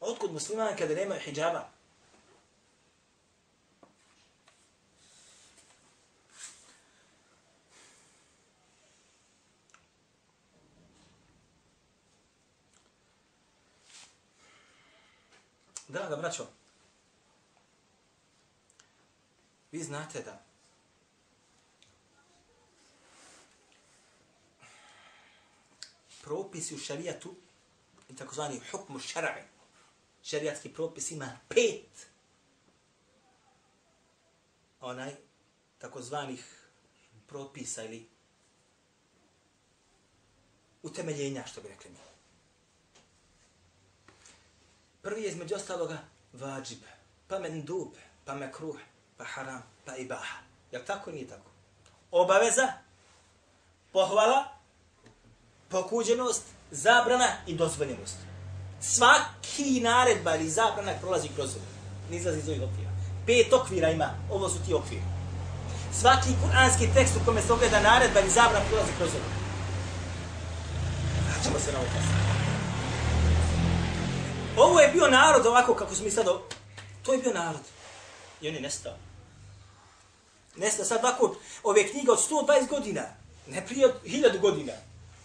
Otkud muslimanke da nemaju hijjaba? Draga braćo, vi znate da propisi u šarijatu takozvani hukmu šara'i, šarijatski propis ima pet onaj takozvanih propisa ili utemeljenja, što bi rekli mi. Prvi je između ostaloga vađib, pa mendub, pa mekruh, pa haram, pa ibaha. Jel tako nije tako? Obaveza, pohvala, pokuđenost, zabrana i dozvoljenost. Svaki naredba ili zabrana prolazi kroz ovo. Ne izlazi iz ovih okvira. Pet okvira ima, ovo su ti okviri. Svaki kuranski tekst u kome se ogleda naredba ili zabrana prolazi kroz ovo. Vraćamo se na ovo. Ovo je bio narod ovako kako smo mi sad... To je bio narod. I on je nestao. Nestao sad ovako ove knjige od 120 godina. Ne prije od 1000 godina.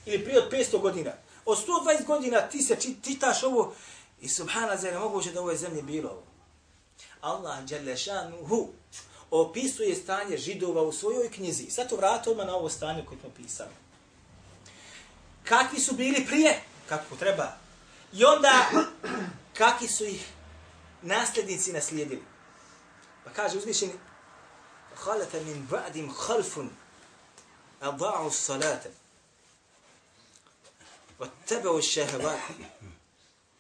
Ili prije od 500 godina. Od 120 godina ti se čitaš ovo i subhana za je moguće da ovo je zemlji bilo ovo. Allah dželle šanuhu opisuje stanje židova u svojoj knjizi. Sad to vrati odmah na ovo stanje koje smo pisali. Kakvi su bili prije? Kako treba? I onda, kakvi su ih nasljednici naslijedili? Pa kaže uzvišeni, خَلَفَ min بَعْدِمْ خَلْفٌ أَضَعُوا salata, واتبعوا الشهوات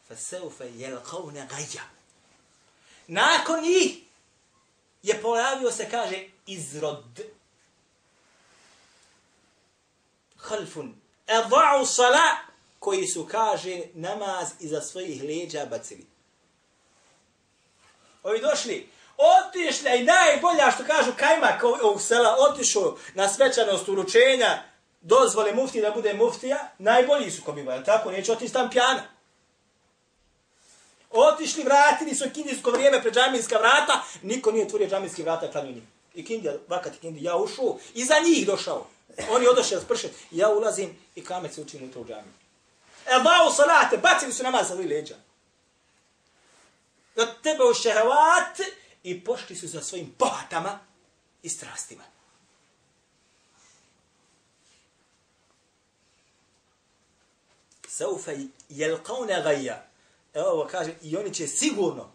فسوف يلقون غيا nakon njih je pojavio se, kaže, izrod. Halfun. Eda'u sala, koji su, kaže, namaz iza svojih leđa bacili. Ovi došli, otišli i najbolja što kažu kajmak ovog sela, otišao na svečanost uručenja, dozvole mufti da bude muftija, najbolji su ko biva, jel tako? Neće otići tam pjana. Otišli, vratili su kindijsko vrijeme pred džamijska vrata, niko nije otvorio džamijski vrata klanio njim. I kindija, vakat i kindija, ja ušao, i za njih došao. Oni odošli spršet, ja ulazim i kamet se učim u to u džamiju. E, bao salate, bacili su namaz za svoj leđa. Da tebe u šehevat i pošli su za svojim pohatama i strastima. Saufa jelqauna gajja. Evo ovo kaže, i oni će sigurno,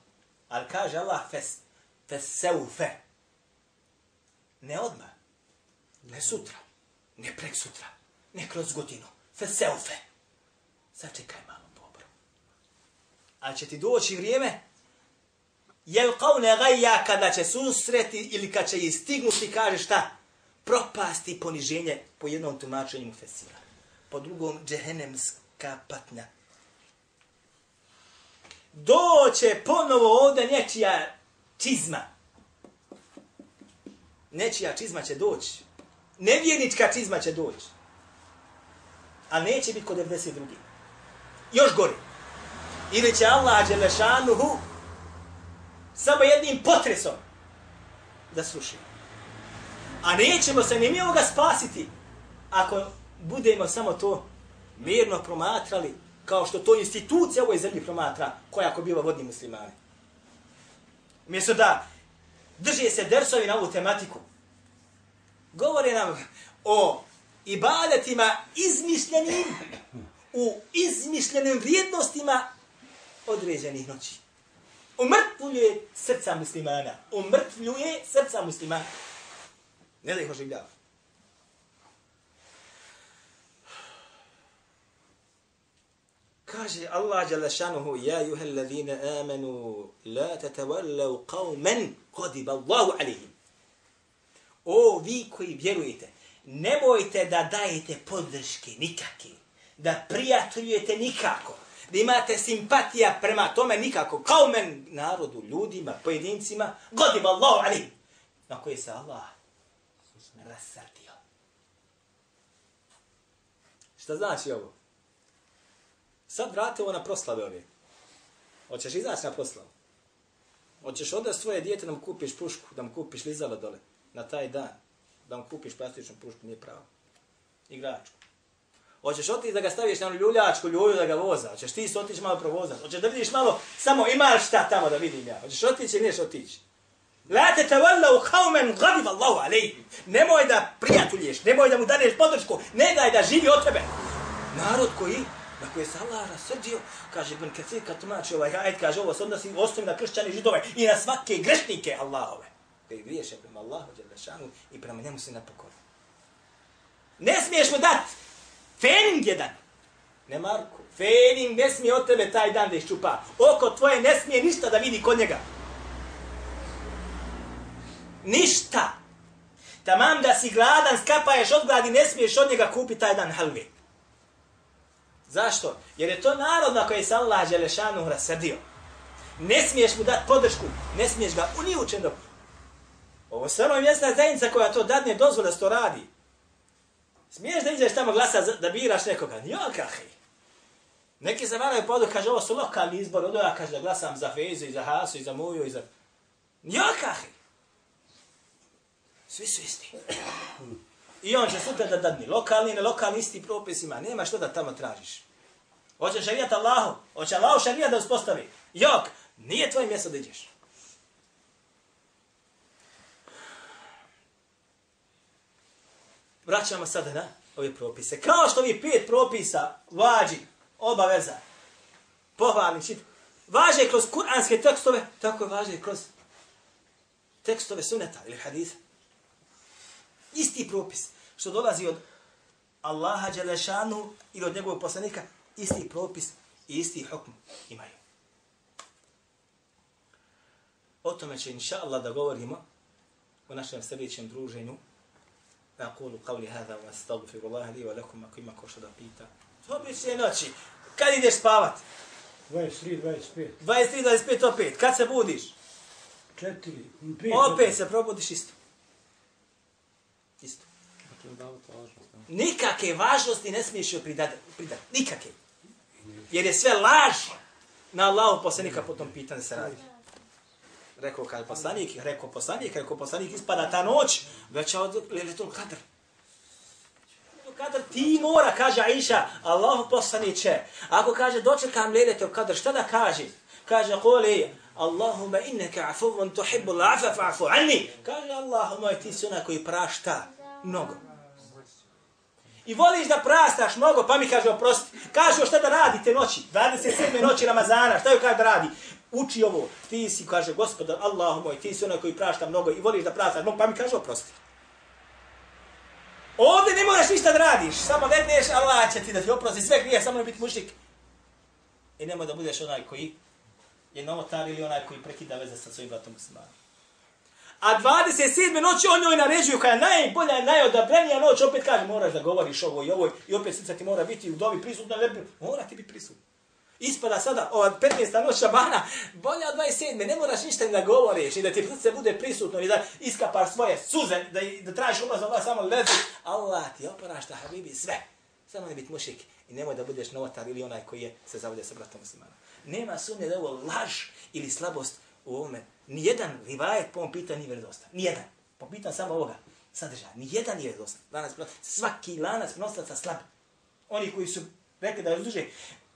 ali kaže Allah, fes, fes saufe. Ne odmah, ne sutra, ne prek sutra, ne kroz godinu, fes saufe. Sačekaj malo, dobro. Ali će ti doći vrijeme, jel kao gajja kada će susreti ili kad će istignuti, kaže šta? Propasti poniženje po jednom tumačenju fesira. Po drugom, džehennemska patnja doće ponovo ovdje nečija čizma. Nečija čizma će doći. Nevjernička čizma će doći. A neće biti kod 92. Još gori. Ili će Allah Đelešanuhu samo jednim potresom da sruši. A nećemo se ni ga spasiti ako budemo samo to mirno promatrali kao što to institucija u ovoj zemlji promatra, koja ako biva vodni muslimani. Mjesto da drži se dersovi na ovu tematiku, govore nam o ibadetima izmišljenim u izmišljenim vrijednostima određenih noći. Umrtvljuje srca muslimana. Umrtvljuje srca muslimana. Ne da ih oživljava. Kaže Allah Đalešanuhu, ja juha alladhina amanu, la tatavallav qawman qadiba Allahu alihim. O, vi koji vjerujete, nemojte da dajete podrške nikakve, da prijateljujete nikako, da imate simpatija prema tome nikako, kao men narodu, ljudima, pojedincima, godiba Allahu alihim, na koje se Allah rasrdio. Šta znači ovo? Sad vratimo na proslave ove. Hoćeš izaći na proslavu? Hoćeš onda svoje dijete da mu kupiš pušku, da mu kupiš lizalo dole na taj dan, da mu kupiš plastičnu pušku, nije pravo. Igračku. Hoćeš otići da ga staviš na ljuljačku ljulju da ga voza. Hoćeš ti se otići malo provozat. Hoćeš da vidiš malo, samo imaš šta tamo da vidim ja. Hoćeš otići ili neš otići. La te tavalla u haumen gadib Allahu alejhi. Nemoj da prijatulješ, nemoj da mu daneš podršku, ne daj da živi od tebe. Narod koji na koje se Allah rasrdio, kaže Ibn Kathir kad tumači ovaj ajet, kaže ovo se odnosi osnovi na kršćani židove i na svake grešnike Allahove, koji griješe prema Allahu, Đelešanu, i prema njemu se nepokori. Ne smiješ mu dat fening jedan, ne Marku, fening ne smije od tebe taj dan da iščupa. Oko tvoje ne smije ništa da vidi kod njega. Ništa. Tamam da si gladan, skapaješ od gladi, ne smiješ od njega kupiti taj dan halve. Zašto? Jer je to narod na koji se Allah Đelešanu rasrdio. Ne smiješ mu dati podršku, ne smiješ ga uni učen dok. Ovo samo ono je mjesna zajednica koja to dadne dozvole da to radi. Smiješ da iđeš tamo glasa da biraš nekoga? Jo. Neki se varaju podu, kaže, ovo su lokalni izbor, odo ja kaže da glasam za Fezu i za Hasu i za Muju i za... Jo. Svi su isti. I on će sutra da dadni. Lokalni, ne lokalni, isti propis ima. Nema što da tamo tražiš. Hoće šarijat Allahu. Hoće Allahu šarijat da uspostavi. Jok, nije tvoje mjesto da iđeš. Vraćamo sada na ove propise. Kao što vi pet propisa vađi, obaveza, pohvalni, čit, važe kroz kuranske tekstove, tako važe kroz tekstove suneta ili hadisa. Isti propis što dolazi od Allaha Đelešanu ili od njegovog poslanika, isti propis i isti hukm imaju. O tome će inša Allah da govorimo u našem sljedećem druženju. أقول قولي هذا وأستغفر الله لي ولكم ako ima ko što da pita. To bi se noći. Kad ideš spavat? 23, 25, 23, 25, opet. Kad se budiš? 4, 5. Opet se probudiš isto. Nikake važnosti ne smiješ joj pridati. Pridat. Nikake. Jer je sve laž na Allahu poslanika po tom pitanju se radi. Rekao kad poslanik, rekao poslanik, rekao poslanik, ispada ta noć, veća od Leletul Kadr. Leletul Kadr ti mora, kaže Aisha, Allahu poslaniće. Ako kaže dočekam Leletul Kadr, šta da kaže? Kaže, koli, Allahumma innaka afuvun tuhibbul afa fa'fu anni. Kaže, Allahumma ti si onaj koji prašta mnogo. I voliš da prastaš mnogo, pa mi kaže oprosti. Kaže šta da radite noći, 27. noći Ramazana, šta joj kaže da radi? Uči ovo, ti si, kaže gospodar, Allahu moj, ti si onaj koji prašta mnogo i voliš da prastaš mnogo, pa mi kaže oprosti. Ovdje ne moraš ništa da radiš, samo vedneš, Allah će ti da ti oprosti sve grije, samo ne biti mušik. I nemoj da budeš onaj koji je novotar ili onaj koji prekida veze sa svojim bratom muslimanom. A 27. noći on njoj naređuju koja je najbolja, najodabrenija noć, opet kaže moraš da govoriš ovo i ovo i opet srca ti mora biti u dobi prisutna, ne, mora ti biti prisutna. Ispada sada ova 15. noć Šabana, bolja od 27. Ne moraš ništa ni da govoriš i da ti srce bude prisutno i da iskapaš svoje suze, da, da tražiš ulaz Allah samo lezi. Allah ti oparašta, habibi, sve. Samo ne biti mušik i nemoj da budeš novotar ili onaj koji je se zavode sa bratom muslimana. Nema sumnje da je ovo laž ili slabost u ovome. Nijedan rivajet po ovom pitanju nije vjerodostan. Nijedan. Po pitanju samo ovoga sadržaja. Nijedan nije vjerodostan. Lanac, svaki lanac prenoslaca slab. Oni koji su rekli da je duže,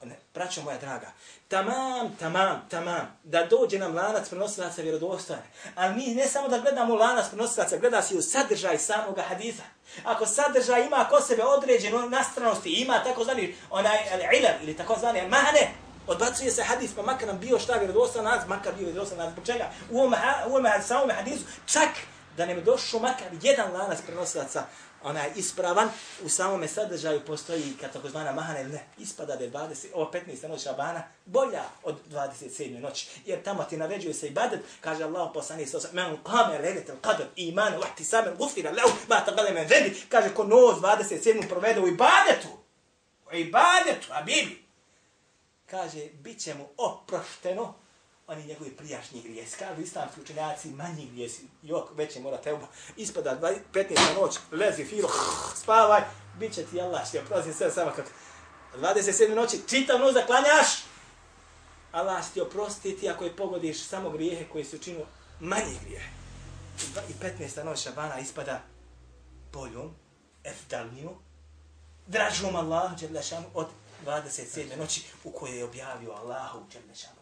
ne, braćo moja draga, tamam, tamam, tamam, da dođe nam lanac prenosilaca vjerodostojne. Ali mi ne samo da gledamo lanac prenosilaca, gleda se i u sadržaj samoga hadisa. Ako sadržaj ima ko sebe određenu nastranosti, ima takozvani onaj ilal ili takozvani mahane, Odbacuje se hadis, pa makar nam bio šta vjerodostan nas, makar bio vjerodostan nas. Zbog čega? U ovom, ha- u ovom samom hadisu, čak da nam je došao makar jedan lanac prenosilaca, onaj ispravan, u samome sadržaju postoji kad takozvana mahana ili ne, ispada da je 20, ova 15. noć Šabana bolja od 27. noći. Jer tamo ti naređuje se ibadet, kaže Allah poslani sa osam, men kame ledet al qadr, iman, vahti samen, gufira, leu, ma tagale men vedi, kaže ko noz 27. provede u ibadetu, u ibadetu, a bibi, kaže, bit će mu oprošteno oni njegovi prijašnji grijesi. Kažu islamski učenjaci, manji grijesi, jok, već je mora teuba. Ispada 20 15. noć, lezi filo, spavaj, bit će ti Allah, što oprosti sve samo kako. 27. noći, čitav noć zaklanjaš, Allah će ti oprostiti ako je pogodiš samo grijehe koji su činu manji grijehe. I 15. noć Šabana ispada boljom, eftalnijom, dražom Allah, Đelešanu, od 27. noći u kojoj je objavio Allahu Đelešanu